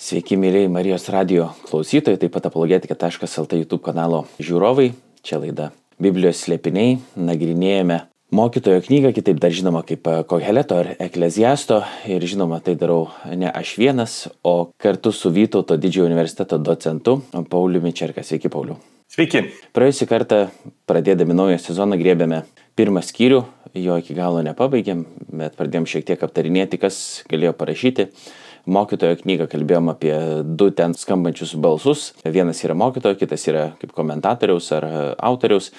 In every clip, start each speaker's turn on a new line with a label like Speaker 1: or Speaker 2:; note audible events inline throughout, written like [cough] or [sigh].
Speaker 1: Sveiki, mėlyjei Marijos radio klausytojai, taip pat apologetika.lt YouTube kanalo žiūrovai. Čia laida Biblijos slėpiniai. Nagrinėjame mokytojo knygą, kitaip dar žinoma kaip Koheleto ar Ekleziasto. Ir žinoma, tai darau ne aš vienas, o kartu su Vytauto didžiojo universiteto docentu Pauliu Mičerka. Sveiki, Pauliu.
Speaker 2: Sveiki.
Speaker 1: Praėjusį kartą, pradėdami naują sezoną, griebėme pirmą skyrių, jo iki galo nepabaigėm, bet pradėjom šiek tiek aptarinėti, kas galėjo parašyti mokytojo knygą kalbėjom apie du ten skambančius balsus. Vienas yra mokytojo, kitas yra kaip komentatoriaus ar autoriaus.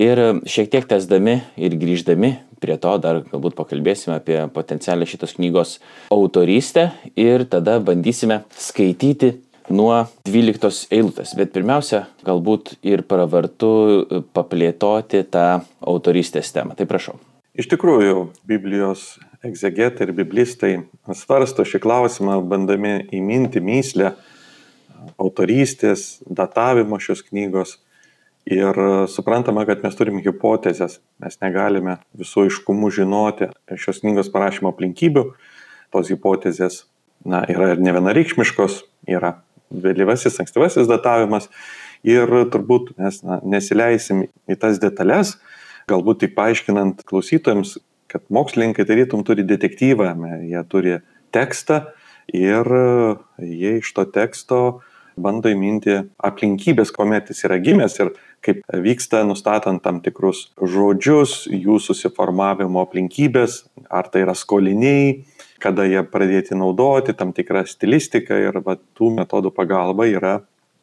Speaker 1: Ir šiek tiek tesdami ir grįždami prie to dar galbūt pakalbėsime apie potencialią šitos knygos autorystę ir tada bandysime skaityti nuo 12 eilutės. Bet pirmiausia, galbūt ir pravartu paplėtoti tą autorystės temą. Tai prašau.
Speaker 2: Iš tikrųjų, Biblijos egzegetai ir biblistai svarsto šį klausimą, bandami įminti myslę autorystės, datavimo šios knygos. Ir suprantama, kad mes turim hipotezės, mes negalime visų iškumų žinoti šios knygos parašymo aplinkybių. Tos hipotezės na, yra ir ne vienareikšmiškos, yra vėlyvasis, ankstyvasis datavimas. Ir turbūt mes na, nesileisim į tas detalės, galbūt tik paaiškinant klausytojams, kad mokslininkai tarytum turi detektyvą, jie turi tekstą ir jie iš to teksto bando įminti aplinkybės, kuomet jis yra gimęs ir kaip vyksta nustatant tam tikrus žodžius, jų susiformavimo aplinkybės, ar tai yra skoliniai, kada jie pradėti naudoti, tam tikrą stilistiką ir va, tų metodų pagalba yra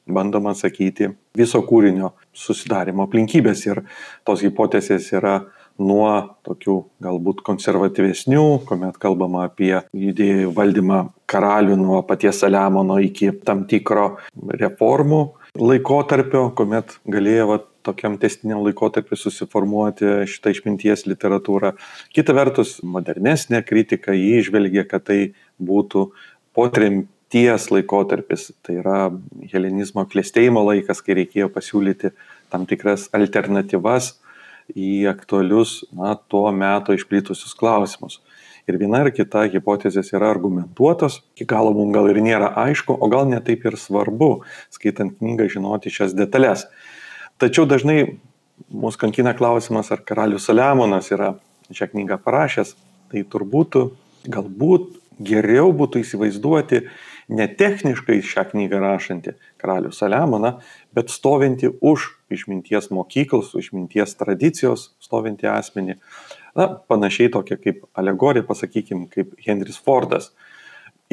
Speaker 2: bandoma atsakyti viso kūrinio susidarimo aplinkybės. Ir tos hipotezės yra nuo tokių galbūt konservatyvesnių, kuomet kalbama apie judėjų valdymą karalių nuo paties Saliamono iki tam tikro reformų laikotarpio, kuomet galėjo va, tokiam testiniam laikotarpiu susiformuoti šitą išminties literatūrą. Kita vertus, modernesnė kritika jį išvelgia, kad tai būtų po tremties laikotarpis, tai yra helenizmo klėstėjimo laikas, kai reikėjo pasiūlyti tam tikras alternatyvas į aktualius na, tuo metu išplitusius klausimus. Ir viena ir kita hipotezės yra argumentuotos, iki galo mums gal ir nėra aišku, o gal netaip ir svarbu, skaitant knygą, žinoti šias detalės. Tačiau dažnai mūsų kankina klausimas, ar karalius Saliamonas yra šią knygą parašęs. Tai turbūt, galbūt geriau būtų įsivaizduoti ne techniškai šią knygą rašantį karalių Saliamoną, bet stovinti už išminties mokyklos, išminties tradicijos stovinti asmenį. Na, panašiai tokia kaip alegorija, pasakykime, kaip Henris Fordas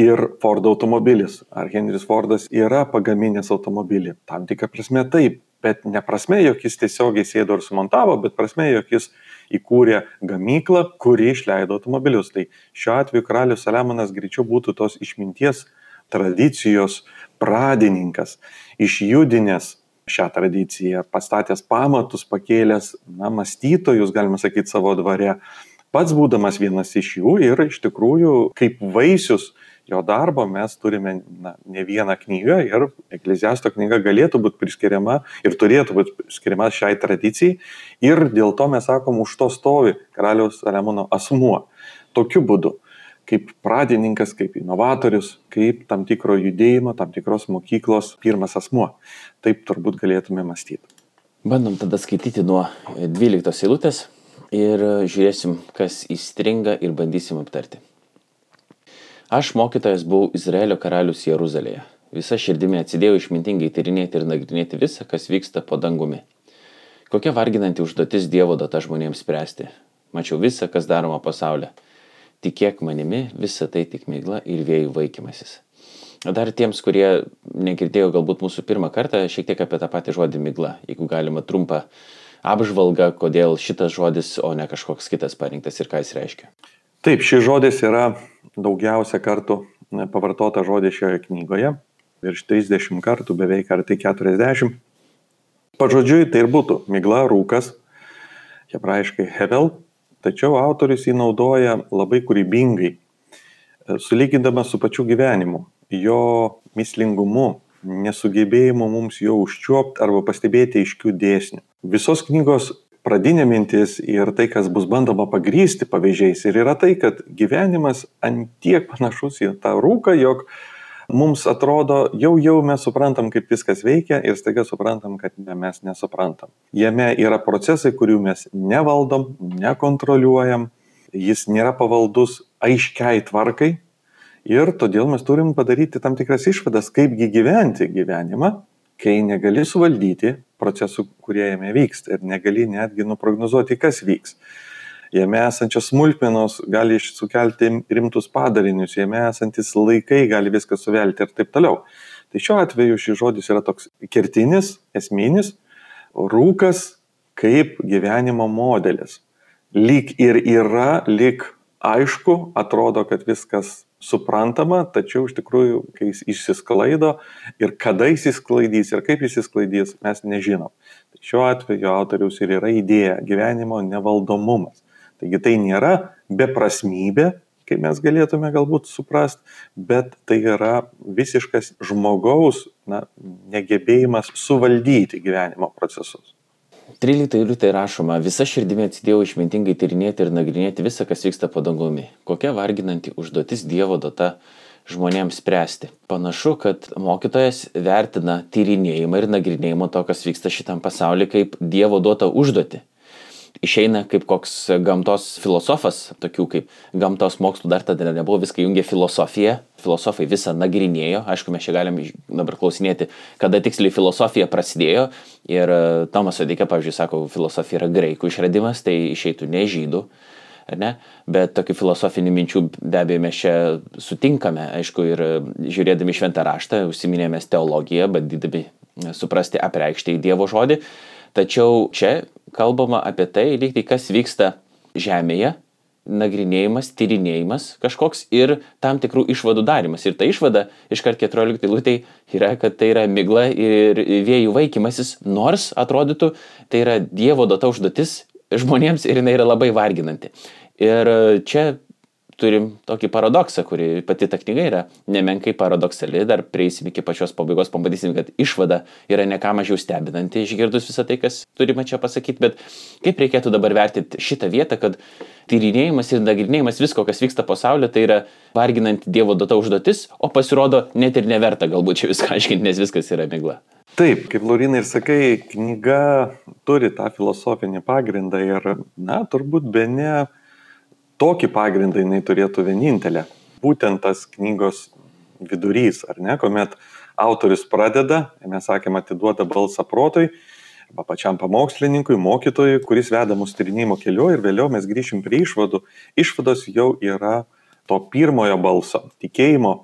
Speaker 2: ir Fordo automobilis. Ar Henris Fordas yra pagaminęs automobilį? Tam tikrą prasme taip, bet ne prasme, jog jis tiesiogiai sėdo ir sumontavo, bet prasme, jog jis įkūrė gamyklą, kuri išleido automobilius. Tai šiuo atveju karalius Saliamonas greičiau būtų tos išminties tradicijos pradininkas, išjudinęs šią tradiciją, pastatęs pamatus, pakėlęs, na, mąstytojus, galima sakyti, savo dvare, pats būdamas vienas iš jų ir iš tikrųjų kaip vaisius jo darbo mes turime na, ne vieną knygą ir Ekleziasto knyga galėtų būti priskiriama ir turėtų būti skiriama šiai tradicijai. Ir dėl to mes sakom, už to stovi karaliaus Saliamono asmuo. Tokiu būdu kaip pradininkas, kaip inovatorius, kaip tam tikro judėjimo, tam tikros mokyklos pirmas asmuo. Taip turbūt galėtume mąstyti.
Speaker 1: Bandom tada skaityti nuo 12 eilutės ir žiūrėsim, kas įstringa ir bandysim aptarti. Aš mokytojas buvau Izraelio karalius Jeruzalėje. Visa širdimi atsidėjau išmintingai tyrinėti ir nagrinėti visą, kas vyksta po dangumi. Kokia varginanti užduotis Dievo data žmonėms spręsti. Mačiau visą, kas daroma pasaulyje tikėk manimi, visa tai tik mėgla ir vėjų vaikymasis. Dar tiems, kurie negirdėjo galbūt mūsų pirmą kartą, šiek tiek apie tą patį žodį migla, jeigu galima trumpą apžvalgą, kodėl šitas žodis, o ne kažkoks kitas parinktas ir ką jis reiškia.
Speaker 2: Taip, šis žodis yra daugiausia kartų pavartota žodė šioje knygoje, virš 30 kartų, beveik ar tai 40. Pažodžiui, tai ir būtų migla, rūkas, hebrajiškai hevel, Tačiau autorius jį naudoja labai kūrybingai, e, sulygindamas su pačiu gyvenimu, jo mislingumu, nesugebėjimu mums jo užčiuopti arba pastebėti aiškių dėsnių. Visos knygos pradinė mintis ir tai, kas bus bandoma pagrysti pavyzdžiais, ir yra tai, kad gyvenimas antiek panašus į tą rūką, jog mums atrodo, jau jau mes suprantam, kaip viskas veikia ir staiga suprantam, kad ne, mes nesuprantam. Jame yra procesai, kurių mes nevaldom, nekontroliuojam, jis nėra pavaldus aiškiai tvarkai. Ir todėl mes turim padaryti tam tikras išvadas, kaipgi gyventi gyvenimą, kai negali suvaldyti procesų, kurie jame vyksta ir negali netgi nuprognozuoti, kas vyks jame esančios smulkmenos gali sukelti rimtus padarinius, jame esantis laikai gali viską suvelti ir taip toliau. Tai šiuo atveju šis žodis yra toks kertinis, esminis, rūkas kaip gyvenimo modelis. Lyg ir yra, lyg aišku, atrodo, kad viskas suprantama, tačiau iš tikrųjų, kai jis išsisklaido ir kada jis išsklaidys ir kaip jis išsklaidys, mes nežinom. Tai šiuo atveju autoriaus ir yra idėja gyvenimo nevaldomumas. Taigi tai nėra beprasmybė, kaip mes galėtume galbūt suprast, bet tai yra visiškas žmogaus na, negebėjimas suvaldyti gyvenimo procesus.
Speaker 1: 13 eilutė rašoma, visa širdimi atsidėjau išmintingai tyrinėti ir nagrinėti visą, kas vyksta po dangumi. Kokia varginanti užduotis Dievo data žmonėms spręsti. Panašu, kad mokytojas vertina tyrinėjimą ir nagrinėjimą to, kas vyksta šitam pasauliu, kaip Dievo duotą užduotį išeina kaip koks gamtos filosofas, tokių kaip gamtos mokslų dar tada nebuvo, viską jungė filosofija, filosofai visą nagrinėjo, aišku, mes čia galim dabar klausinėti, kada tiksliai filosofija prasidėjo ir e, Tomas Odikė, pavyzdžiui, sako, filosofija yra graikų išradimas, tai išeitų ne žydų. Ne? Bet tokių filosofinių minčių be abejo mes čia sutinkame, aišku, ir e, žiūrėdami šventą raštą, užsiminėmės teologiją, bandydami suprasti, apreikšti į Dievo žodį. Tačiau čia kalbama apie tai, lyg tai kas vyksta Žemėje, nagrinėjimas, tyrinėjimas kažkoks ir tam tikrų išvadų darimas. Ir ta išvada iškart 14 lūtai yra, kad tai yra migla ir vėjų vaikymasis, nors atrodytų, tai yra Dievo duota užduotis žmonėms ir jinai yra labai varginanti. Ir čia turim tokį paradoksą, kuri pati ta knyga yra nemenkai paradoksali, dar prieisim iki pačios pabaigos, pamatysim, kad išvada yra ne ką mažiau stebinanti, išgirdus visą tai, kas turime čia pasakyti, bet kaip reikėtų dabar vertinti šitą vietą, kad tyrinėjimas ir nagrinėjimas visko, kas vyksta pasaulyje, tai yra varginanti Dievo duota užduotis, o pasirodo net ir neverta galbūt čia viską aiškinti, nes viskas yra migla.
Speaker 2: Taip, kaip Laurinai ir sakai, knyga turi tą filosofinį pagrindą ir, na, turbūt be ne tokį pagrindą jinai turėtų vienintelė. Būtent tas knygos vidurys, ar ne, kuomet autorius pradeda, mes sakėme, atiduoda balsą protui, arba pačiam pamokslininkui, mokytojui, kuris veda mus tyrinėjimo keliu ir vėliau mes grįšim prie išvadų. Išvados jau yra to pirmojo balso, tikėjimo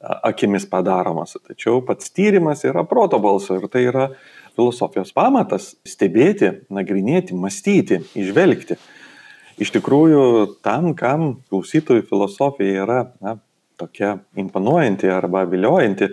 Speaker 2: akimis padaromas. Tačiau pats tyrimas yra proto balso ir tai yra filosofijos pamatas - stebėti, nagrinėti, mąstyti, išvelgti iš tikrųjų tam, kam klausytojų filosofija yra na, tokia imponuojanti arba viliojanti,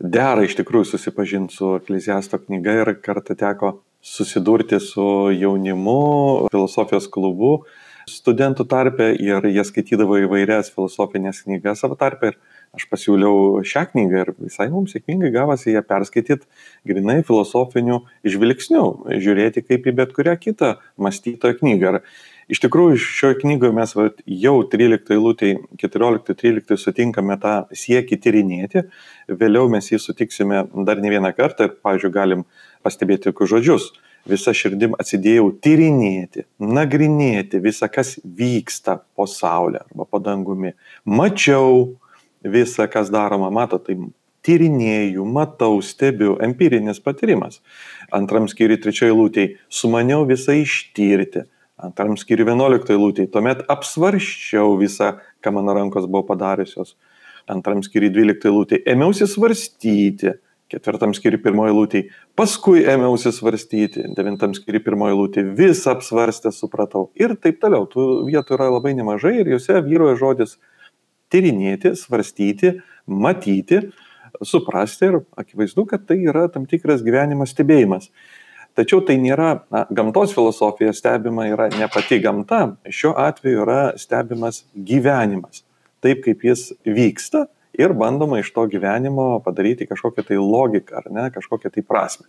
Speaker 2: dera iš tikrųjų susipažinti su Ekleziasto knyga ir kartą teko susidurti su jaunimu filosofijos klubu studentų tarpe ir jie skaitydavo įvairias filosofinės knygas savo tarpe ir aš pasiūliau šią knygą ir visai mums sėkmingai gavosi ją perskaityti grinai filosofiniu žvilgsniu, žiūrėti kaip į bet kurią kitą mąstytojo knygą. Iš tikrųjų, šioje knygoje mes va, jau 13 eilutėje, 14-13 sutinkame tą siekį tyrinėti, vėliau mes jį sutiksime dar ne vieną kartą ir, pavyzdžiui, galim pastebėti tokius žodžius. Visą širdim atsidėjau tyrinėti, nagrinėti visą, kas vyksta po saulė arba po dangumi. Mačiau visą, kas daroma, mato, tai tyrinėjau, matau, stebiu, empirinis patyrimas. Antram skyriui, trečioje eilutėje, sumaniau visą ištirti Antram skyriui 11 eilutėje, tuomet apsvarščiau visą, ką mano rankos buvo padariusios. Antram skyriui 12 eilutėje, ėmiausi svarstyti. Ketvirtam skyriui pirmoji eilutė, paskui ėmiausi svarstyti. Devintam skyriui pirmoji eilutė, visą apsvarstę supratau. Ir taip toliau. Tų vietų yra labai nemažai ir juose vyroja žodis tyrinėti, svarstyti, matyti, suprasti ir akivaizdu, kad tai yra tam tikras gyvenimas stebėjimas. Tačiau tai nėra na, gamtos filosofija stebima yra ne pati gamta, šiuo atveju yra stebimas gyvenimas, taip kaip jis vyksta ir bandoma iš to gyvenimo padaryti kažkokią tai logiką ar ne, kažkokią tai prasme.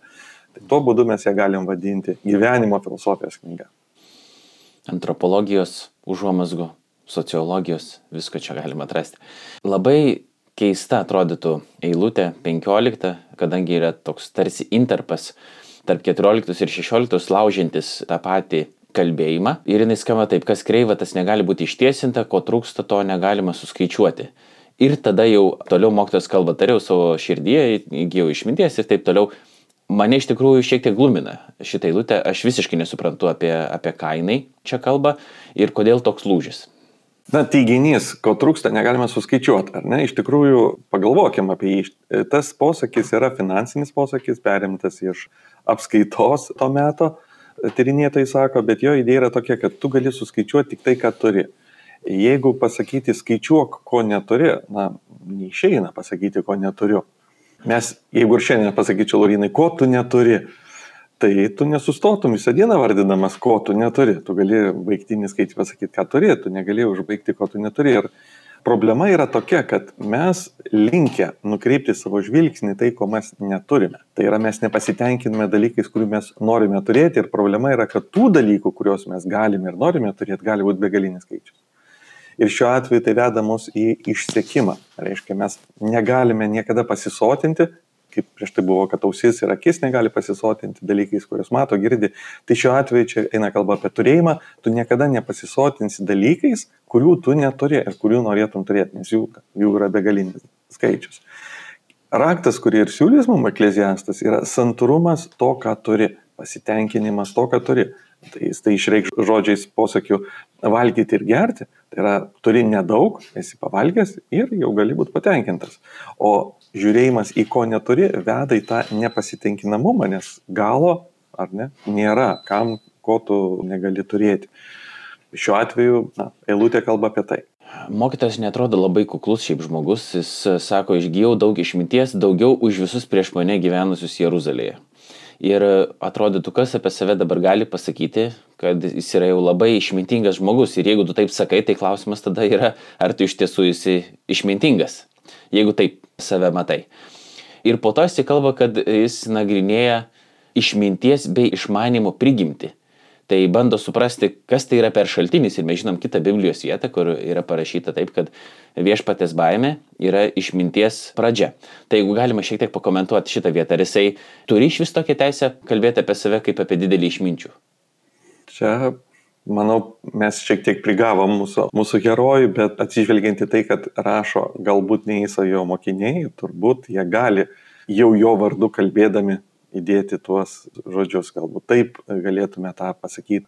Speaker 2: Tai tuo būdu mes ją galim vadinti gyvenimo filosofijos knyga.
Speaker 1: Antropologijos užuomasgo, sociologijos, visko čia galima atrasti. Labai keista atrodytų eilutė 15, kadangi yra toks tarsi interpas tarp 14 ir 16 laužintis tą patį kalbėjimą. Ir jinai skamba taip, kas kreiva, tas negali būti ištiesinta, ko trūksta, to negalima suskaičiuoti. Ir tada jau toliau mokytojas kalba, tariau savo širdyje, įgyjau išminties ir taip toliau. Mane iš tikrųjų šiek tiek glumina šitą eilutę, aš visiškai nesuprantu apie, apie jinai čia kalba ir kodėl toks lūžis.
Speaker 2: Na, teiginys, ko trūksta, negalime suskaičiuoti, ar ne? Iš tikrųjų, pagalvokim apie jį. Tas posakis yra finansinis posakis, perimtas iš apskaitos to meto, tyrinėtojai sako, bet jo idėja yra tokia, kad tu gali suskaičiuoti tik tai, ką turi. Jeigu pasakyti skaičiuok, ko neturi, na, neišeina pasakyti, ko neturiu. Mes, jeigu ir šiandien pasakyčiau, Laurinai, ko tu neturi, tai tu nesustotum visą dieną vardinamas, ko tu neturi. Tu gali baigtinį skaičių pasakyti, ką turi, tu negali užbaigti, ko tu neturi. Ir problema yra tokia, kad mes linkę nukreipti savo žvilgsnį tai, ko mes neturime. Tai yra mes nepasitenkiname dalykais, kurių mes norime turėti ir problema yra, kad tų dalykų, kuriuos mes galime ir norime turėti, gali būti begalinis skaičius. Ir šiuo atveju tai veda mus į išsekimą. Reiškia, mes negalime niekada pasisotinti, kaip prieš tai buvo, kad ausis ir akis negali pasisotinti dalykais, kuriuos mato, girdi. Tai šiuo atveju čia eina kalba apie turėjimą, tu niekada nepasisotinsi dalykais, kurių tu neturi ir kurių norėtum turėti, nes jų, jų yra begalinis skaičius. Raktas, kurį ir siūlys mums ekleziastas, yra santūrumas to, ką turi, pasitenkinimas to, ką turi. Tai jis tai išreikš žodžiais posakiu valgyti ir gerti. Tai yra, turi nedaug, esi pavalgęs ir jau gali būti patenkintas. O žiūrėjimas į ko neturi veda į tą nepasitenkinamumą, nes galo, ar ne, nėra, kam, ko tu negali turėti. Šiuo atveju, na, eilutė kalba apie tai.
Speaker 1: Mokytas netrodo labai kuklus šiaip žmogus, jis sako, išgyjau daug išminties, daugiau už visus prieš mane gyvenusius Jeruzalėje. Ir atrodytų, kas apie save dabar gali pasakyti, kad jis yra jau labai išmintingas žmogus. Ir jeigu tu taip sakai, tai klausimas tada yra, ar tu iš tiesų esi išmintingas jeigu taip save matai. Ir po to jis kalba, kad jis nagrinėja išminties bei išmanimo prigimti. Tai bando suprasti, kas tai yra per šaltinis ir mes žinom kitą Biblijos vietą, kur yra parašyta taip, kad viešpatės baime yra išminties pradžia. Tai jeigu galima šiek tiek pakomentuoti šitą vietą, ar jisai turi iš vis tokią teisę kalbėti apie save kaip apie didelį išminčių?
Speaker 2: Čia manau, mes šiek tiek prigavom mūsų, mūsų herojų, bet atsižvelgiant į tai, kad rašo galbūt ne įsajo mokiniai, turbūt jie gali jau jo vardu kalbėdami įdėti tuos žodžius, galbūt taip galėtume tą pasakyti.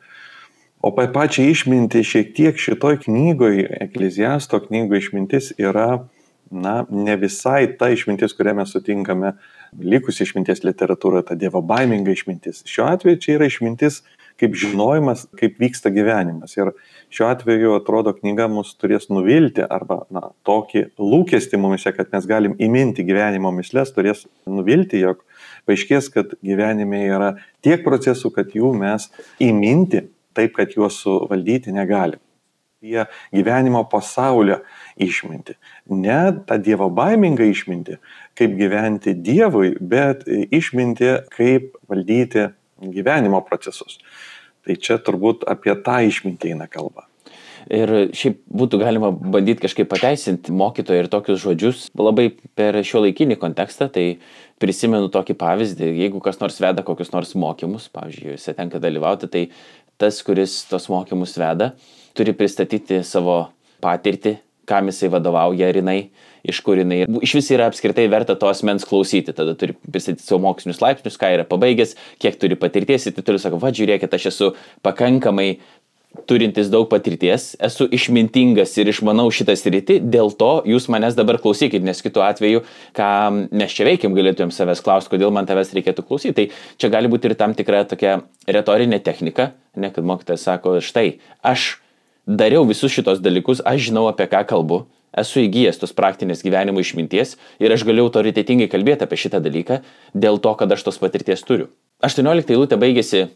Speaker 2: O pačią išmintį šiek tiek šitoj knygoje, Ekleziasto knygoje išmintis yra, na, ne visai ta išmintis, kurią mes sutinkame likusi išminties literatūroje, ta dievo baiminga išmintis. Šiuo atveju čia yra išmintis kaip žinojimas, kaip vyksta gyvenimas. Ir šiuo atveju atrodo knyga mus turės nuvilti arba na, tokį lūkestį mumise, kad mes galim įminti gyvenimo mislės, turės nuvilti, jog paaiškės, kad gyvenime yra tiek procesų, kad jų mes įminti taip, kad juos suvaldyti negalim. Jie gyvenimo pasaulio išminti. Ne tą Dievo baimingą išminti, kaip gyventi Dievui, bet išminti, kaip valdyti gyvenimo procesus. Tai čia turbūt apie tą išmintį eina kalba.
Speaker 1: Ir šiaip būtų galima bandyti kažkaip pateisinti mokytoją ir tokius žodžius labai per šio laikinį kontekstą. Tai prisimenu tokį pavyzdį, jeigu kas nors veda kokius nors mokymus, pavyzdžiui, juose tenka dalyvauti, tai tas, kuris tos mokymus veda, turi pristatyti savo patirtį, kam jisai vadovauja, ar jinai iš kur jinai iš vis yra apskritai verta to asmens klausyti. Tada turi pristatyti savo mokslinius laipsnius, ką yra pabaigęs, kiek turi patirties ir turi sakyti, va, žiūrėkit, aš esu pakankamai turintis daug patirties, esu išmintingas ir išmanau šitą sritį, dėl to jūs manęs dabar klausykit, nes kitu atveju, ką mes čia veikiam, galėtumėm savęs klausti, kodėl man tavęs reikėtų klausyti. Tai čia gali būti ir tam tikra tokia retorinė technika, ne kad mokytas sako, štai, aš dariau visus šitos dalykus, aš žinau apie ką kalbu, esu įgyjęs tos praktinės gyvenimo išminties ir aš galiu autoritetingai kalbėti apie šitą dalyką dėl to, kad aš tos patirties turiu. 18 eilutė baigėsi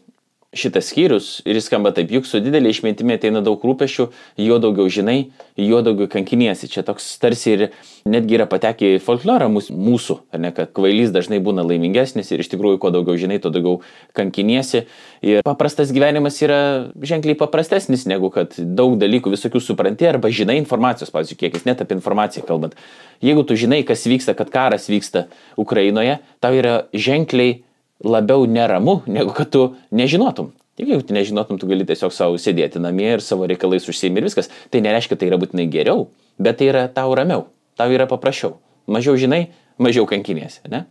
Speaker 1: šitas skyrius ir jis skamba taip, juk su didelė išmintimi ateina daug rūpešių, juo daugiau žinai, juo daugiau kankiniesi. Čia toks tarsi ir netgi yra patekę į folklorą mūsų, ar ne, kad kvailys dažnai būna laimingesnis ir iš tikrųjų, kuo daugiau žinai, tuo daugiau kankiniesi. Ir paprastas gyvenimas yra ženkliai paprastesnis negu kad daug dalykų visokių supranti arba žinai informacijos, pavyzdžiui, kiekis net apie informaciją kalbant. Jeigu tu žinai, kas vyksta, kad karas vyksta Ukrainoje, tau yra ženkliai labiau neramu, negu kad tu nežinotum. Tik jeigu tu nežinotum, tu gali tiesiog savo sėdėti namie ir savo reikalais užsiimi ir viskas. Tai nereiškia, tai yra būtinai geriau, bet tai yra tau ramiau, tau yra paprasčiau. Mažiau žinai, mažiau kankinėsi, ne?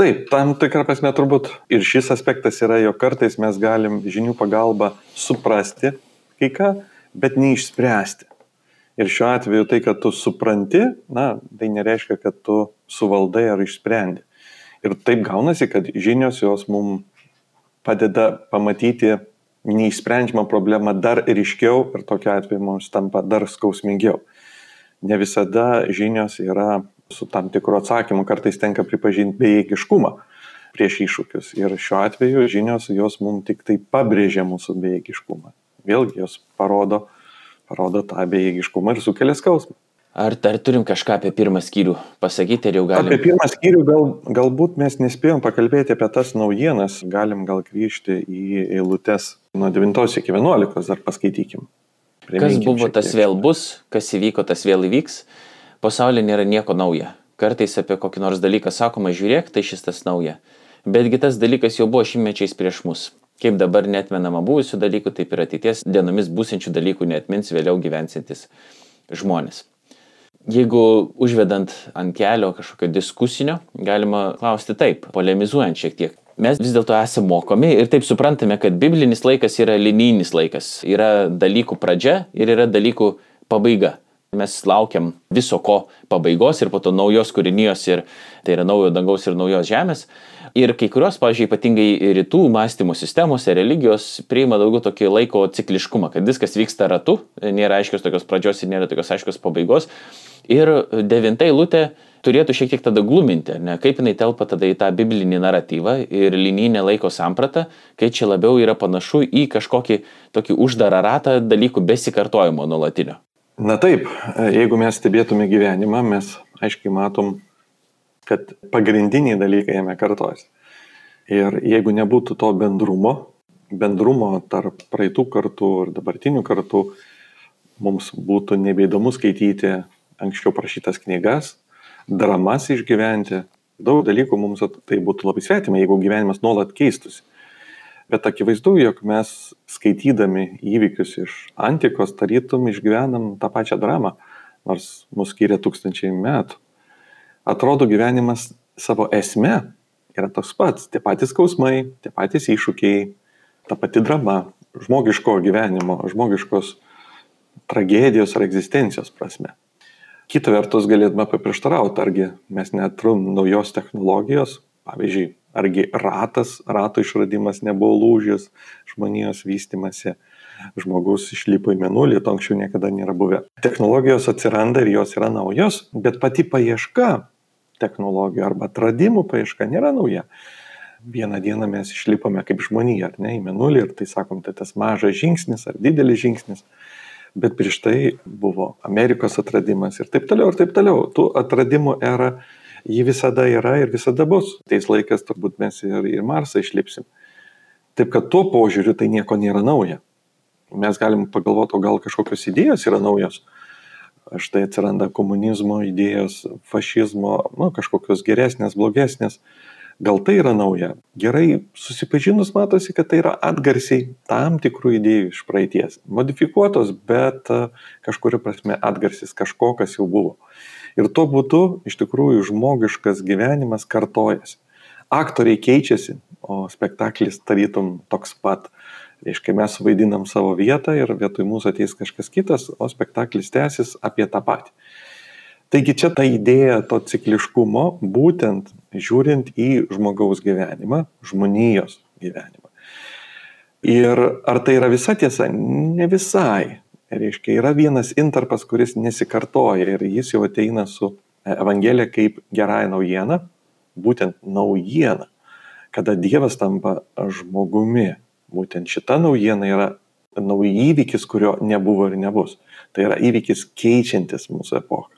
Speaker 2: Taip, tam tikrą prasme turbūt ir šis aspektas yra, jog kartais mes galim žinių pagalba suprasti kai ką, bet neišspręsti. Ir šiuo atveju tai, kad tu supranti, na, tai nereiškia, kad tu suvaldai ar išsprendi. Ir taip gaunasi, kad žinios jos mums padeda pamatyti neįsprendžiamą problemą dar ryškiau ir tokiu atveju mums tampa dar skausmingiau. Ne visada žinios yra su tam tikru atsakymu, kartais tenka pripažinti bejėgiškumą prieš iššūkius. Ir šiuo atveju žinios jos mums tik tai pabrėžia mūsų bejėgiškumą. Vėlgi jos parodo, parodo tą bejėgiškumą ir sukelia skausmą.
Speaker 1: Ar dar turim kažką apie pirmą skyrių pasakyti, ar jau galime?
Speaker 2: Apie pirmą skyrių gal, galbūt mes nespėjom pakalbėti apie tas naujienas, galim gal grįžti į eilutes nuo 9 iki 11, dar paskaitykim.
Speaker 1: Priminkim kas buvo, tas vėl bus, kas įvyko, tas vėl įvyks. Pasaulyje nėra nieko nauja. Kartais apie kokį nors dalyką sakoma, žiūrėk, tai šis tas nauja. Betgi tas dalykas jau buvo šimmečiais prieš mus. Kaip dabar netmenama buvusių dalykų, taip ir ateities dienomis būsinčių dalykų netmins vėliau gyvensintis žmonės jeigu užvedant ant kelio kažkokio diskusinio, galima klausti taip, polemizuojant šiek tiek. Mes vis dėlto esame mokomi ir taip suprantame, kad biblinis laikas yra linijinis laikas. Yra dalykų pradžia ir yra dalykų pabaiga. Mes laukiam viso ko pabaigos ir po to naujos kūrinijos ir tai yra naujo dangaus ir naujos žemės. Ir kai kurios, pavyzdžiui, ypatingai rytų mąstymo sistemose, religijos priima daugiau tokį laiko cikliškumą, kad viskas vyksta ratu, nėra aiškios tokios pradžios ir nėra tokios aiškios pabaigos. Ir devinta eilutė turėtų šiek tiek tada gluminti, ne, kaip jinai telpa tada į tą biblinį naratyvą ir linijinę laiko sampratą, kai čia labiau yra panašu į kažkokį tokį uždarą ratą dalykų besikartojimo nuolatinio.
Speaker 2: Na taip, jeigu mes stebėtume gyvenimą, mes aiškiai matom, kad pagrindiniai dalykai jame kartojasi. Ir jeigu nebūtų to bendrumo, bendrumo tarp praeitų kartų ir dabartinių kartų, mums būtų nebeįdomu skaityti anksčiau prašytas knygas, dramas išgyventi. Daug dalykų mums tai būtų labai svetima, jeigu gyvenimas nuolat keistųsi. Bet akivaizdu, jog mes skaitydami įvykius iš antikos tarytum išgyvenam tą pačią dramą, nors mus skiria tūkstančiai metų. Atrodo, gyvenimas savo esme yra toks pats. Tie patys skausmai, tie patys iššūkiai, ta pati drama, žmogiško gyvenimo, žmogiškos tragedijos ar egzistencijos prasme. Kita vertus galėtume paprieštarauti, argi mes netrum naujos technologijos, pavyzdžiui, argi ratas, rato išradimas nebuvo lūžis žmonijos vystimasi, žmogus išlipo į menulį, to anksčiau niekada nėra buvę. Technologijos atsiranda ir jos yra naujos, bet pati paieška technologijų arba atradimų paieška nėra nauja. Vieną dieną mes išlipome kaip žmonija, ar ne, į menulį ir tai sakom, tai tas mažas žingsnis ar didelis žingsnis bet prieš tai buvo Amerikos atradimas ir taip toliau, ir taip toliau. Tų atradimų era, ji visada yra ir visada bus. Teis laikas turbūt mes ir į Marsą išlipsim. Taip kad tuo požiūriu tai nieko nėra nauja. Mes galim pagalvoti, o gal kažkokios idėjos yra naujos. Štai atsiranda komunizmo idėjos, fašizmo, nu, kažkokios geresnės, blogesnės gal tai yra nauja. Gerai susipažinus matosi, kad tai yra atgarsiai tam tikrų idėjų iš praeities. Modifikuotos, bet e, kažkuria prasme atgarsis kažko, kas jau buvo. Ir tuo būdu iš tikrųjų žmogiškas gyvenimas kartojasi. Aktoriai keičiasi, o spektaklis tarytum toks pat. Reiškia, mes vaidinam savo vietą ir vietoj mūsų ateis kažkas kitas, o spektaklis tęsis apie tą patį. Taigi čia ta idėja to cikliškumo, būtent žiūrint į žmogaus gyvenimą, žmonijos gyvenimą. Ir ar tai yra visa tiesa? Ne visai. Reiškia, yra vienas intarpas, kuris nesikartoja ir jis jau ateina su Evangelija kaip gerąją naujieną, būtent naujieną, kada Dievas tampa žmogumi, būtent šita naujiena yra naujas įvykis, kurio nebuvo ir nebus. Tai yra įvykis keičiantis mūsų epochą.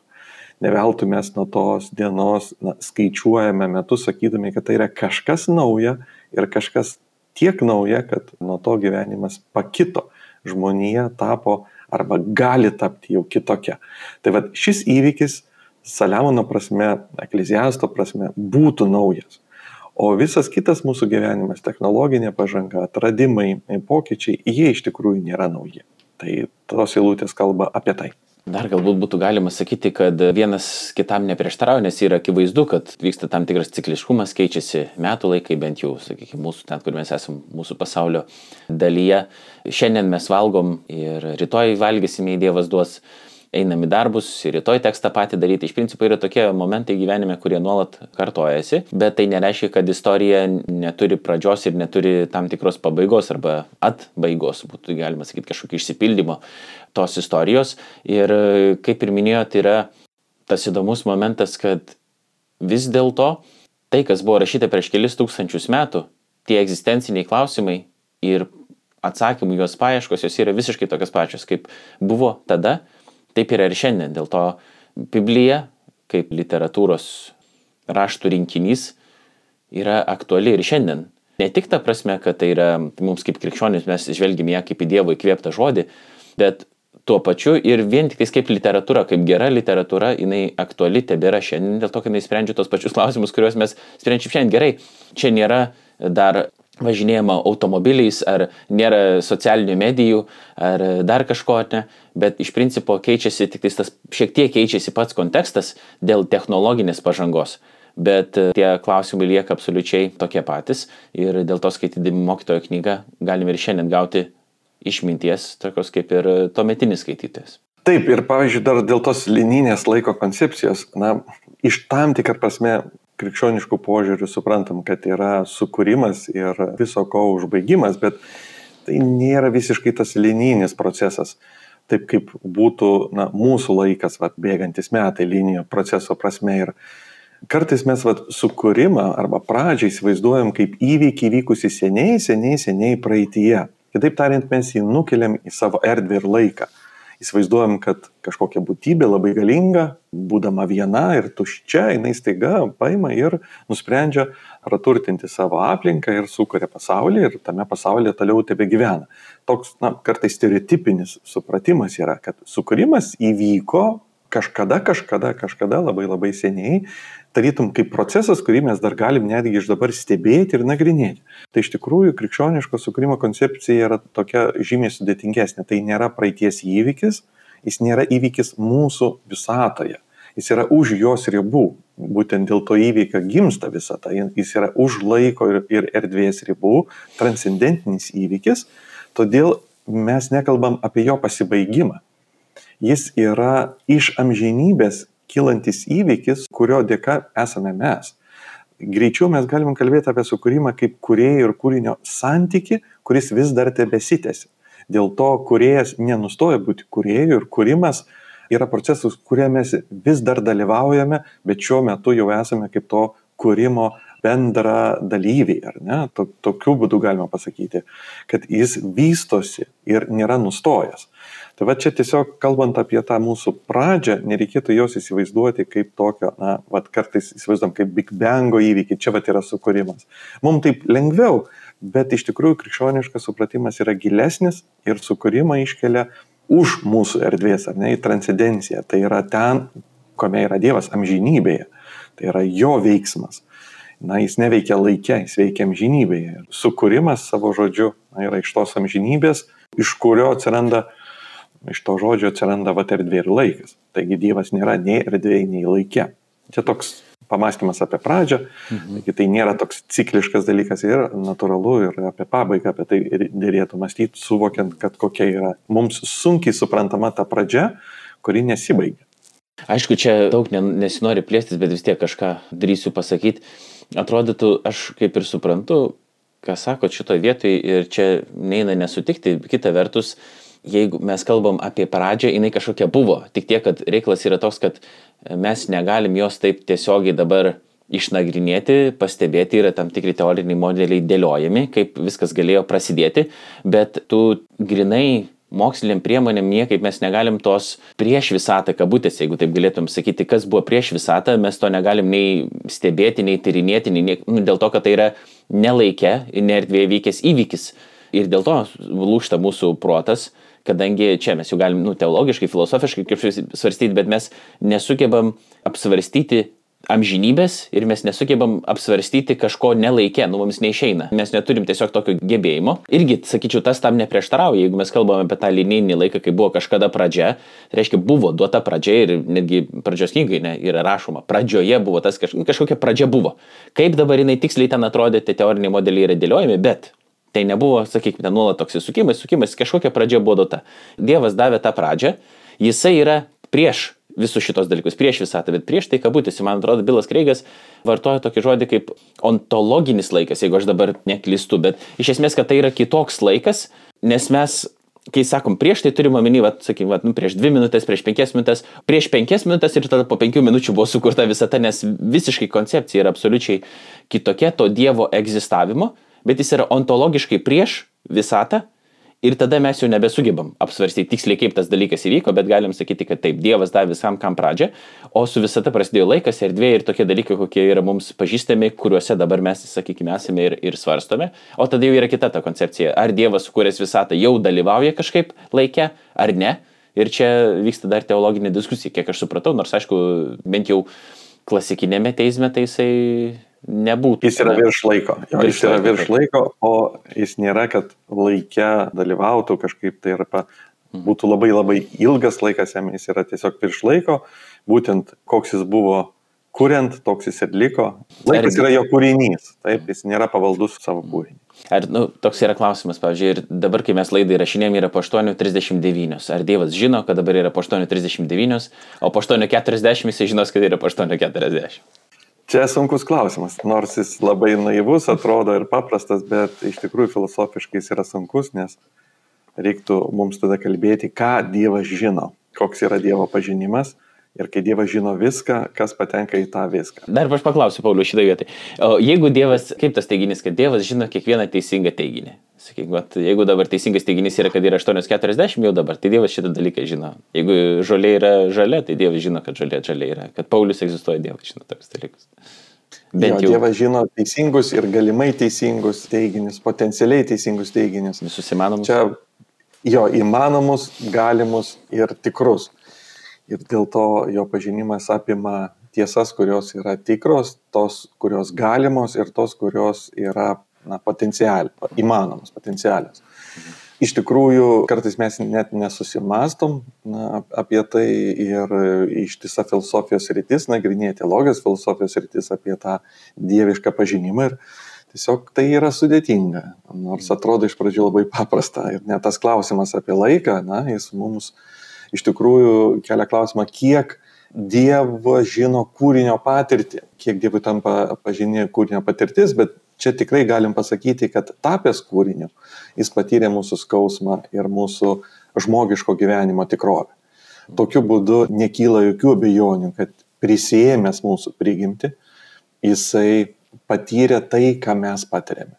Speaker 2: Neveltui mes nuo tos dienos na, skaičiuojame metus, sakydami, kad tai yra kažkas nauja ir kažkas tiek nauja, kad nuo to gyvenimas pakito. Žmonija tapo arba gali tapti jau kitokia. Tai vad šis įvykis Saliamono prasme, ekleziasto prasme būtų naujas. O visas kitas mūsų gyvenimas, technologinė pažanga, atradimai, pokyčiai, jie iš tikrųjų nėra nauji. Tai tos eilutės kalba apie tai.
Speaker 1: Dar galbūt būtų galima sakyti, kad vienas kitam neprieštarauja, nes yra akivaizdu, kad vyksta tam tikras cikliškumas, keičiasi metų laikai, bent jau, sakykime, mūsų ten, kur mes esame, mūsų pasaulio dalyje. Šiandien mes valgom ir rytoj valgysime, į Dievas duos einam į darbus rytoj teks tą patį daryti. Iš principo yra tokie momentai gyvenime, kurie nuolat kartojasi, bet tai nereiškia, kad istorija neturi pradžios ir neturi tam tikros pabaigos arba atbaigos, būtų galima sakyti kažkokio išsipildymo tos istorijos. Ir kaip ir minėjote, yra tas įdomus momentas, kad vis dėlto tai, kas buvo rašyta prieš kelis tūkstančius metų, tie egzistenciniai klausimai ir atsakymų juos paieškos, jos yra visiškai tokios pačios, kaip buvo tada Taip yra ir šiandien. Dėl to Biblija, kaip literatūros raštų rinkinys, yra aktuali ir šiandien. Ne tik ta prasme, kad tai yra mums kaip krikščionis, mes žvelgime ją kaip į Dievo įkvėptą žodį, bet tuo pačiu ir vien tik kaip literatūra, kaip gera literatūra, jinai aktuali tebėra šiandien, dėl to, kad jinai sprendžia tos pačius klausimus, kuriuos mes sprendžiam šiandien. Gerai, čia nėra dar važinėjama automobiliais, ar nėra socialinių medijų, ar dar kažko, ne, bet iš principo keičiasi tik tas, šiek tiek keičiasi pats kontekstas dėl technologinės pažangos. Bet e, tie klausimai lieka absoliučiai tokie patys ir dėl to skaitydami mokytojo knygą galime ir šiandien gauti išminties, tokios kaip ir tuometinis skaitytojas.
Speaker 2: Taip, ir pavyzdžiui, dar dėl tos lininės laiko koncepcijos, na, iš tam tikrą prasme krikščioniškų požiūrių suprantam, kad yra sukūrimas ir viso ko užbaigimas, bet tai nėra visiškai tas linijinis procesas. Taip kaip būtų na, mūsų laikas, vat, bėgantis metai linijų proceso prasme. Ir kartais mes vat, sukūrimą arba pradžią įsivaizduojam kaip įvykį vykusi seniai, seniai, seniai praeitie. Kitaip tariant, mes jį nukeliam į savo erdvę ir laiką įsivaizduojam, kad kažkokia būtybė labai galinga, būdama viena ir tuščia, jinai staiga paima ir nusprendžia praturtinti savo aplinką ir sukuria pasaulį ir tame pasaulyje toliau tebe gyvena. Toks, na, kartais stereotipinis supratimas yra, kad sukūrimas įvyko kažkada, kažkada, kažkada labai labai seniai, tarytum kaip procesas, kurį mes dar galim netgi iš dabar stebėti ir nagrinėti. Tai iš tikrųjų krikščioniško sukūrimo koncepcija yra tokia žymiai sudėtingesnė. Tai nėra praeities įvykis, jis nėra įvykis mūsų visatoje. Jis yra už jos ribų. Būtent dėl to įvykio gimsta visata. Jis yra už laiko ir erdvės ribų, transcendentinis įvykis. Todėl mes nekalbam apie jo pasibaigimą jis yra iš amžinybės kylantis įvykis, kurio dėka esame mes. Greičiau mes galime kalbėti apie sukūrimą kaip kurėjo ir kūrinio santyki, kuris vis dar tebesitėsi. Dėl to kuriejas nenustoja būti kurėjų ir kūrimas yra procesas, kuriame mes vis dar dalyvaujame, bet šiuo metu jau esame kaip to kūrimo bendra dalyviai, ar ne? Tokiu būdu galima pasakyti, kad jis vystosi ir nėra nustojęs. Tai va čia tiesiog kalbant apie tą mūsų pradžią, nereikėtų jos įsivaizduoti kaip tokio, na, va kartais įsivaizduom kaip Big Bango įvykį, čia va yra sukūrimas. Mums taip lengviau, bet iš tikrųjų krikščioniškas supratimas yra gilesnis ir sukūrimą iškelia už mūsų erdvės, ar ne, į transcendenciją. Tai yra ten, kome yra Dievas amžinybėje. Tai yra jo veiksmas. Na, jis neveikia laikė, jis veikia amžinybėje. Sukūrimas savo žodžiu na, yra iš tos amžinybės, iš kurio atsiranda iš to žodžio atsiranda vat erdvė ir laikas. Taigi Dievas nėra nei erdvėje, nei laikė. Čia toks pamastymas apie pradžią, mhm. taigi tai nėra toks cikliškas dalykas ir natūralu ir apie pabaigą, apie tai dėrėtų mąstyti, suvokiant, kad kokia yra mums sunkiai suprantama ta pradžia, kuri nesibaigia.
Speaker 1: Aišku, čia daug nesinori plėstis, bet vis tiek kažką darysiu pasakyti. Atrodytų, aš kaip ir suprantu, ką sakot šitoje vietoje ir čia neina nesutikti, kita vertus, jeigu mes kalbam apie pradžią, jinai kažkokia buvo. Tik tiek, kad reikalas yra toks, kad mes negalim jos taip tiesiogiai dabar išnagrinėti, pastebėti, yra tam tikri teoriniai modeliai dėliojami, kaip viskas galėjo prasidėti, bet tu grinai moksliniam priemonėm niekaip mes negalim tos prieš visatą kabutės, jeigu taip galėtum sakyti, kas buvo prieš visatą, mes to negalim nei stebėti, nei tyrinėti, nei, nu, dėl to, kad tai yra nelaikė, nerdvėje vykęs įvykis. Ir dėl to lūšta mūsų protas, kadangi čia mes jau galim, nu, teologiškai, filosofiškai kaip svarstyti, bet mes nesugebam apsvarstyti amžinybės ir mes nesugebam apsvarstyti kažko nelaikė, nu mums neišeina. Mes neturim tiesiog tokio gebėjimo. Irgi, sakyčiau, tas tam neprieštarauja, jeigu mes kalbame apie tą linijinį laiką, kai buvo kažkada pradžia, tai reiškia, buvo duota pradžia ir netgi pradžios knygai ne, yra rašoma. Pradžioje buvo tas kaž, kažkokia pradžia buvo. Kaip dabar jinai tiksliai ten atrodė, tie teoriniai modeliai yra dėliojami, bet Tai nebuvo, sakykime, nuolat toks įsukimas, sukimas, kažkokia pradžia buvo duota. Dievas davė tą pradžią, jisai yra prieš visus šitos dalykus, prieš visatą, bet prieš tai kabutėsi, man atrodo, Bilas Kreigas vartoja tokį žodį kaip ontologinis laikas, jeigu aš dabar neklystu, bet iš esmės, kad tai yra kitoks laikas, nes mes kai sakom prieš, tai turime omeny, vat, sakykim, vat, nu, prieš dvi minutės, prieš penkias minutės, prieš penkias minutės ir tada po penkių minučių buvo sukurta visata, nes visiškai koncepcija yra absoliučiai kitokia to Dievo egzistavimo, bet jis yra ontologiškai prieš visatą ir tada mes jau nebesugebam apsvarstyti tiksliai, kaip tas dalykas įvyko, bet galim sakyti, kad taip, Dievas davė visam kam pradžią, o su visata prasidėjo laikas, erdvė ir tokie dalykai, kokie yra mums pažįstami, kuriuose dabar mes, sakykime, esame ir, ir svarstome. O tada jau yra kita ta koncepcija, ar Dievas sukūręs visatą jau dalyvauja kažkaip laikė, ar ne. Ir čia vyksta dar teologinė diskusija, kiek aš supratau, nors aišku, bent jau klasikinėme teisme tai jisai nebūtų.
Speaker 2: Jis yra virš laiko. Jo, virš jis yra virš laiko, o jis nėra, kad laike dalyvautų kažkaip tai arba mhm. būtų labai labai ilgas laikas jam, jis yra tiesiog virš laiko, būtent koks jis buvo kuriant, toks jis ir liko. Laikas yra jo kūrinys, taip, jis nėra pavaldus savo kūrinį.
Speaker 1: Ar, nu, toks yra klausimas, pavyzdžiui, ir dabar, kai mes laidai rašinėjom, yra po 8.39. Ar Dievas žino, kad dabar yra po 8.39, o po 8.40 jis žinos, kad yra po 8.40?
Speaker 2: Čia sunkus klausimas, nors jis labai naivus atrodo ir paprastas, bet iš tikrųjų filosofiškai jis yra sunkus, nes reiktų mums tada kalbėti, ką Dievas žino, koks yra Dievo pažinimas ir kai Dievas žino viską, kas patenka į tą viską.
Speaker 1: Dar aš paklausiu, Pauliu, šitą vietą. Jeigu Dievas, kaip tas teiginys, kad Dievas žino kiekvieną teisingą teiginį? Sakyk, vat, jeigu dabar teisingas teiginys yra, kad yra 8.40 jau dabar, tai Dievas šitą dalyką žino. Jeigu žolė yra žalia, tai Dievas žino, kad žolė žalia yra. Kad Paulius egzistuoja, Dievas žino tokius dalykus.
Speaker 2: Bent jo, jau. Dievas žino teisingus ir galimai teisingus teiginius, potencialiai teisingus teiginius.
Speaker 1: Visus įmanomus.
Speaker 2: Čia jo įmanomus, galimus ir tikrus. Ir dėl to jo pažinimas apima tiesas, kurios yra tikros, tos, kurios galimos ir tos, kurios yra na, potencialios, įmanomos, potencialios. Iš tikrųjų, kartais mes net nesusimastom na, apie tai ir ištisa filosofijos rytis, nagrinėja teologijos filosofijos rytis apie tą dievišką pažinimą ir tiesiog tai yra sudėtinga, nors atrodo iš pradžių labai paprasta ir net tas klausimas apie laiką, na, jis mums iš tikrųjų kelia klausimą, kiek Dievo žino kūrinio patirtį, kiek Dievui tampa pažinė kūrinio patirtis, bet čia tikrai galim pasakyti, kad tapęs kūriniu, jis patyrė mūsų skausmą ir mūsų žmogiško gyvenimo tikrovę. Tokiu būdu nekyla jokių abejonių, kad prisėmęs mūsų prigimti, jisai patyrė tai, ką mes patiriame.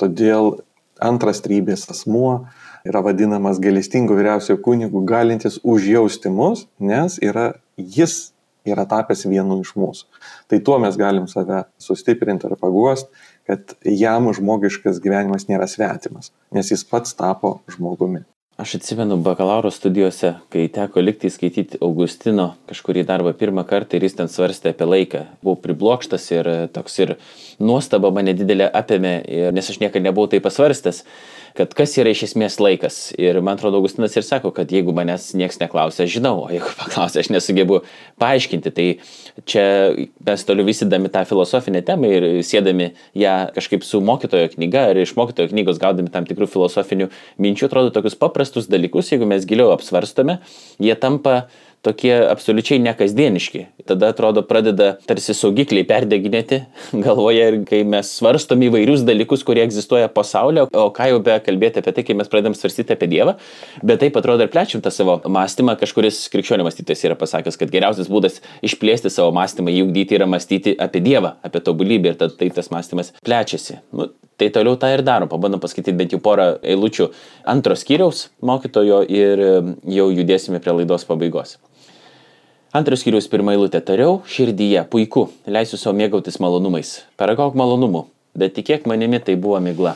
Speaker 2: Todėl antras trybės asmuo yra vadinamas galestingu vyriausiojo kunigu, galintis užjausti mus, nes yra, jis yra tapęs vienu iš mūsų. Tai tuo mes galim save sustiprinti ar paguosti kad jam žmogiškas gyvenimas nėra svetimas, nes jis pats tapo žmogumi.
Speaker 1: Aš atsimenu bakalauro studijose, kai teko likti skaityti Augustino kažkurį darbą pirmą kartą ir jis ten svarstė apie laiką. Buvau priblokštas ir toks ir nuostaba mane didelė apėmė, nes aš niekada nebuvau tai pasvarstęs kad kas yra iš esmės laikas. Ir man atrodo, Augustinas ir sako, kad jeigu manęs niekas neklausia, aš žinau, o jeigu [laughs] paklausia, aš nesugebu paaiškinti. Tai čia mes toliau vystydami tą filosofinę temą ir sėdami ją kažkaip su mokytojo knyga ar iš mokytojo knygos gaudami tam tikrų filosofinių minčių, atrodo tokius paprastus dalykus, jeigu mes giliau apsvarstome, jie tampa tokie absoliučiai nekasdieniški. Tada atrodo pradeda tarsi saugikliai perdeginėti [laughs] galvoje ir kai mes svarstom įvairius dalykus, kurie egzistuoja pasaulyje, o ką jau be kalbėti apie tai, kai mes pradedam svarstyti apie Dievą, bet taip atrodo ir plečiam tą savo mąstymą, kažkuris krikščionių mąstytojas yra pasakęs, kad geriausias būdas išplėsti savo mąstymą, jį ugdyti yra mąstyti apie Dievą, apie tobulybę ir tad taip tas mąstymas plečiasi. Nu, Tai toliau tą ir darom, pabandom paskaityti bent jau porą eilučių antros skyriaus mokytojo ir jau judėsime prie laidos pabaigos. Antras skyrius pirmą eilutę tariau, širdyje, puiku, leisiu savo mėgautis malonumais. Paragauk malonumų, bet tikėk manimi tai buvo migla.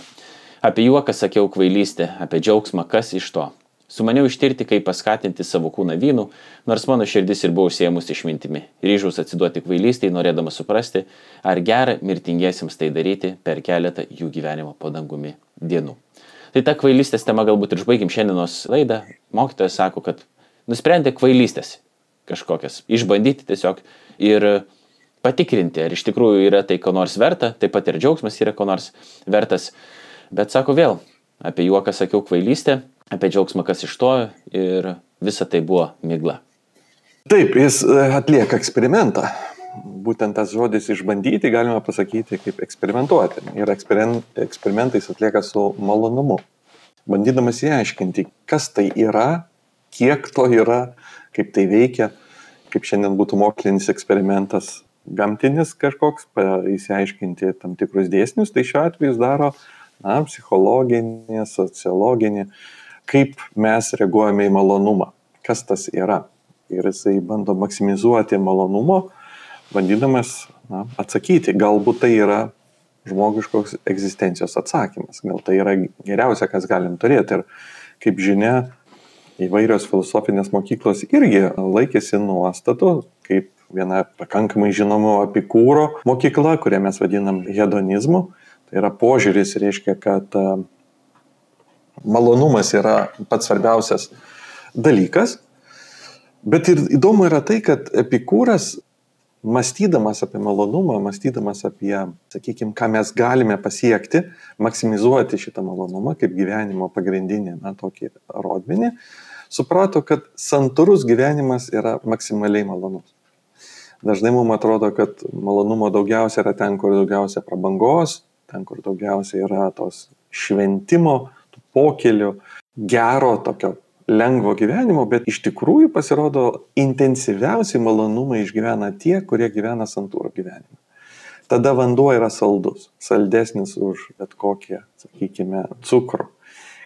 Speaker 1: Apie juoką sakiau kvailystę, apie džiaugsmą, kas iš to. Sumaniau ištirti, kaip paskatinti savo kūną vynų, nors mano širdis ir buvo užsiemus išmintimi. Ryžus atsiduoti kvailystiai, norėdamas suprasti, ar gera mirtingiesiems tai daryti per keletą jų gyvenimo padangumi dienų. Tai ta kvailystės tema galbūt ir užbaigim šiandienos laidą. Mokytojas sako, kad nusprendė kvailystės kažkokias, išbandyti tiesiog ir patikrinti, ar iš tikrųjų yra tai ko nors verta, taip pat ir džiaugsmas yra ko nors vertas. Bet sako vėl, apie juoką sakiau kvailystę, apie džiaugsmą kas iš to ir visa tai buvo migla.
Speaker 2: Taip, jis e, atlieka eksperimentą. Būtent tas žodis išbandyti galima pasakyti kaip eksperimentuoti. Ir eksperimentais atlieka su malonumu. Bandydamas įaiškinti, kas tai yra, kiek to yra, kaip tai veikia, kaip šiandien būtų mokslinis eksperimentas gamtinis kažkoks, įsiaiškinti tam tikrus dėsnius, tai šiuo atveju jis daro na, psichologinį, sociologinį, kaip mes reaguojame į malonumą, kas tas yra. Ir jisai bando maksimizuoti malonumo, bandydamas na, atsakyti, galbūt tai yra žmogiškos egzistencijos atsakymas, gal tai yra geriausia, kas galim turėti. Ir kaip žinia, įvairios filosofinės mokyklos irgi laikėsi nuostatų, kaip viena pakankamai žinomo apikūro mokykla, kurią mes vadinam hedonizmu. Tai yra požiūris, reiškia, kad malonumas yra pats svarbiausias dalykas. Bet ir įdomu yra tai, kad epikūras, mąstydamas apie malonumą, mąstydamas apie, sakykime, ką mes galime pasiekti, maksimizuoti šitą malonumą kaip gyvenimo pagrindinį, na, tokį rodmenį, suprato, kad santūrus gyvenimas yra maksimaliai malonus. Dažnai mums atrodo, kad malonumo daugiausia yra ten, kur daugiausia prabangos, ten, kur daugiausia yra tos šventimo, pokelių, gero tokio lengvo gyvenimo, bet iš tikrųjų pasirodo intensyviausiai malonumai išgyvena tie, kurie gyvena santūro gyvenimą. Tada vanduo yra saldus, saldesnis už bet kokią, sakykime, cukrų.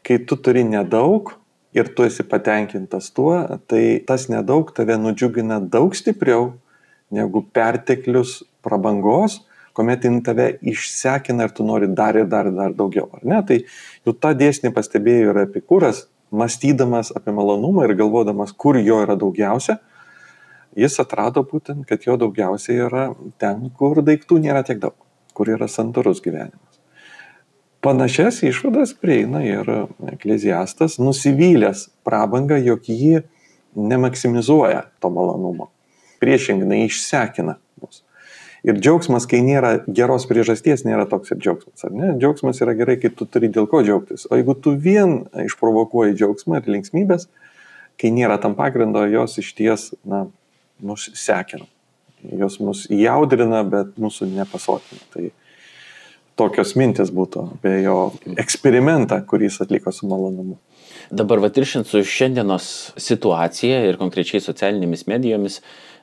Speaker 2: Kai tu turi nedaug, ir tu esi patenkintas tuo, tai tas nedaug tave nudžiugina daug stipriau negu perteklius prabangos, kuomet jin tave išsekina ir tu nori dar ir dar ir dar daugiau. Ar ne? Tai jau tą dėsnį pastebėjo ir epikūras, mąstydamas apie malonumą ir galvodamas, kur jo yra daugiausia, jis atrado būtent, kad jo daugiausiai yra ten, kur daiktų nėra tiek daug, kur yra santūrus gyvenimas. Panašias išvadas prieina ir ekleziastas, nusivylęs prabangą, jog ji nemaksimizuoja to malonumo. Priešingai, išsekina. Ir džiaugsmas, kai nėra geros priežasties, nėra toks ir džiaugsmas. Džiaugsmas yra gerai, kai tu turi dėl ko džiaugtis. O jeigu tu vien išprovokuoji džiaugsmą ir linksmybės, kai nėra tam pagrindo, jos iš ties, na, mus sekina. Jos mus jaudrina, bet mūsų nepasotina. Tai tokios mintis būtų apie jo eksperimentą, kurį jis atliko su malonumu.
Speaker 1: Dabar vatiršint su šiandienos situacija ir konkrečiai socialinėmis medijomis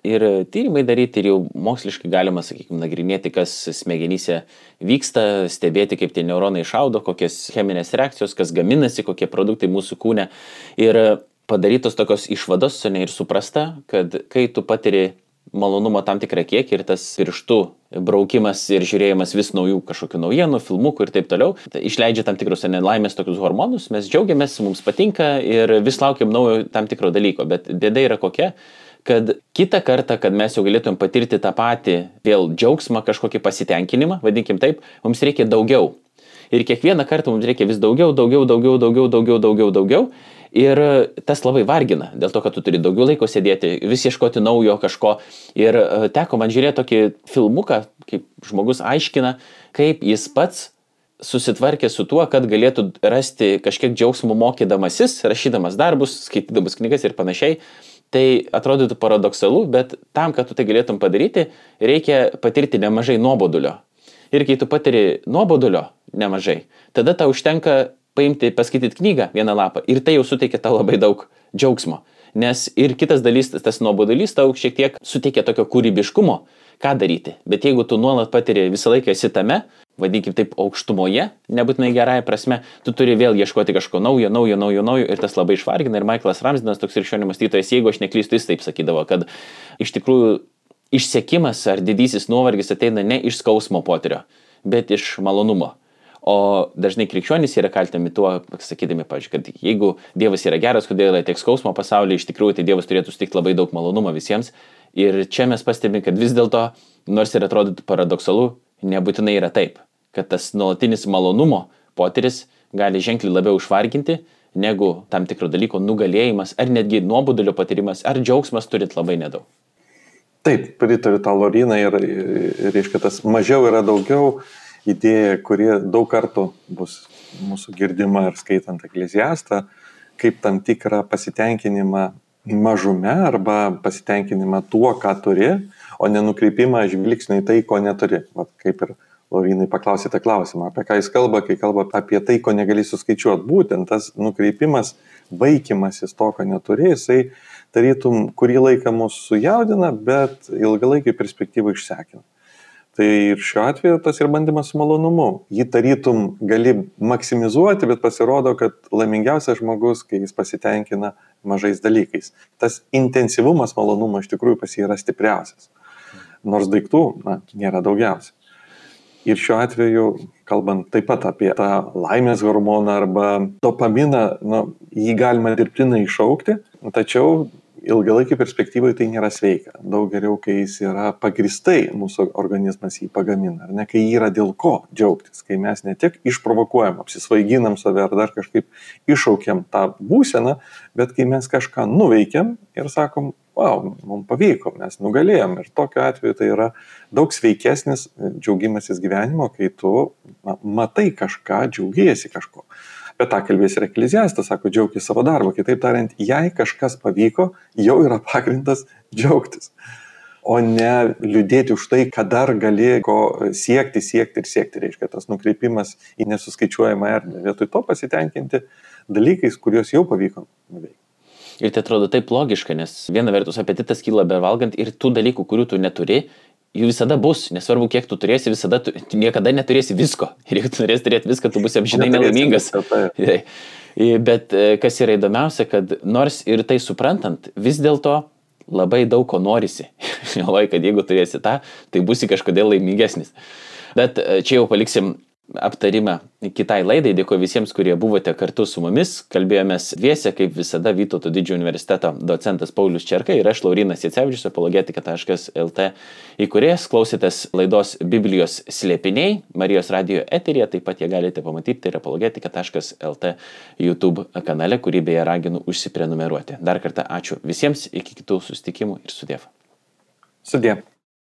Speaker 1: ir tyrimai daryti ir jau moksliškai galima, sakykime, nagrinėti, kas smegenyse vyksta, stebėti, kaip tie neuronai šaudo, kokias cheminės reakcijos, kas gaminasi, kokie produktai mūsų kūne. Ir padarytos tokios išvados, ne ir suprasta, kad kai tu patiri malonumo tam tikrą kiekį ir tas pirštų braukimas ir žiūrėjimas vis naujų kažkokių naujienų, filmukų ir taip toliau, tai išleidžia tam tikrus nelaimės tokius hormonus, mes džiaugiamės, mums patinka ir vis laukiam naujo tam tikro dalyko, bet bėda yra kokia, kad kitą kartą, kad mes jau galėtum patirti tą patį vėl džiaugsmą, kažkokį pasitenkinimą, vadinkim taip, mums reikia daugiau. Ir kiekvieną kartą mums reikia vis daugiau, daugiau, daugiau, daugiau, daugiau, daugiau, daugiau. Ir tas labai vargina, dėl to, kad tu turi daugiau laiko sėdėti, vis ieškoti naujo kažko. Ir e, teko man žiūrėti tokį filmuką, kaip žmogus aiškina, kaip jis pats susitvarkė su tuo, kad galėtų rasti kažkiek džiaugsmų mokydamasis, rašydamas darbus, skaitydamas knygas ir panašiai. Tai atrodytų paradoksalu, bet tam, kad tu tai galėtum padaryti, reikia patirti nemažai nuobodulio. Ir kai tu patiri nuobodulio nemažai, tada tau užtenka paimti, paskaityti knygą vieną lapą ir tai jau suteikia tau labai daug džiaugsmo. Nes ir kitas dalis, tas nuobodulys tau šiek tiek suteikia tokio kūrybiškumo, ką daryti. Bet jeigu tu nuolat patiri visą laiką esi tame, vadinkim taip, aukštumoje, nebūtinai gerąją prasme, tu turi vėl ieškoti kažko naujo, naujo, naujo, naujo ir tas labai išvargina. Ir Michaelas Ramsdinas, toks ir šiandien mąstytojas, jeigu aš neklystu, jis taip sakydavo, kad iš tikrųjų išsiekimas ar didysis nuovargis ateina ne iš skausmo potyrio, bet iš malonumo. O dažnai krikščionys yra kaltinami tuo, sakydami, pažiūrėjau, kad jeigu Dievas yra geras, kodėl yra tiek skausmo pasaulyje, iš tikrųjų tai Dievas turėtų sutikti labai daug malonumo visiems. Ir čia mes pastebime, kad vis dėlto, nors ir atrodytų paradoksalu, nebūtinai yra taip, kad tas nuolatinis malonumo potyris gali ženkliai labiau išvarginti, negu tam tikro dalyko nugalėjimas, ar netgi nuobodulio patyrimas, ar džiaugsmas turit labai nedaug.
Speaker 2: Taip, pritariu tą Loriną ir, reiškia, tas mažiau yra daugiau idėja, kuri daug kartų bus mūsų girdima ir skaitant ekleziastą, kaip tam tikrą pasitenkinimą mažume arba pasitenkinimą tuo, ką turi, o nenukreipimą žvilgsnio į tai, ko neturi. Vat kaip ir Laurinai paklausėte klausimą, apie ką jis kalba, kai kalba apie tai, ko negali suskaičiuoti. Būtent tas nukreipimas, vaikimasis to, ko neturi, jisai tarytum kurį laiką mūsų sujaudina, bet ilgalaikį perspektyvą išsekina. Tai ir šiuo atveju tas ir bandymas su malonumu. Jį tarytum gali maksimizuoti, bet pasirodo, kad laimingiausias žmogus, kai jis pasitenkina mažais dalykais. Tas intensyvumas malonumo iš tikrųjų pas jį yra stipriausias. Nors daiktų na, nėra daugiausia. Ir šiuo atveju, kalbant taip pat apie tą laimės hormoną arba dopaminą, nu, jį galima dirbtinai iššaukti, tačiau ilgalaikėj perspektyvoj tai nėra sveika. Daug geriau, kai jis yra pagristai, mūsų organizmas jį pagamina, ar ne, kai yra dėl ko džiaugtis, kai mes ne tik išprovokuojam, apsisvaiginam save ar dar kažkaip iššaukiam tą būseną, bet kai mes kažką nuveikiam ir sakom, wow, mums pavyko, mes nugalėjom. Ir tokiu atveju tai yra daug sveikesnis džiaugimasis gyvenimo, kai tu na, matai kažką, džiaugiesi kažko. Apie tą kalbės ir ekleziastas, sako, džiaugtis savo darbo. Kitaip tariant, jei kažkas pavyko, jau yra pagrindas džiaugtis. O ne liūdėti už tai, kad dar gali ko siekti, siekti ir siekti. Reiškia, tas nukreipimas į nesuskaičiuojamą erdvę. Vietoj to pasitenkinti dalykais, kuriuos jau pavyko nuveikti.
Speaker 1: Ir tai atrodo taip logiška, nes viena vertus apetitas kyla bevalgant ir tų dalykų, kurių tu neturi, jų visada bus, nesvarbu, kiek tu turėsi, visada tu, niekada neturėsi visko. [laughs] Ir jeigu tu norėsi turėti viską, tu būsi amžinai nelaimingas. [laughs] Bet e, kas yra įdomiausia, kad nors ir tai suprantant, vis dėlto labai daug ko norisi. [laughs] Galvoju, kad jeigu turėsi tą, tai būsi kažkodėl laimingesnis. Bet e, čia jau paliksim aptarimą kitai laidai. Dėkuoju visiems, kurie buvote kartu su mumis. Kalbėjomės dviese, kaip visada, Vytauto didžiojo universiteto docentas Paulius Čerka ir aš, Laurinas Jacevičius, apologetika.lt įkurėjas. Klausėtės laidos Biblijos slėpiniai Marijos radio eterija, taip pat jie galite pamatyti, tai yra apologetika.lt YouTube kanale, kurį beje raginu užsiprenumeruoti. Dar kartą ačiū visiems, iki kitų susitikimų ir sudėv.
Speaker 2: Sudėv.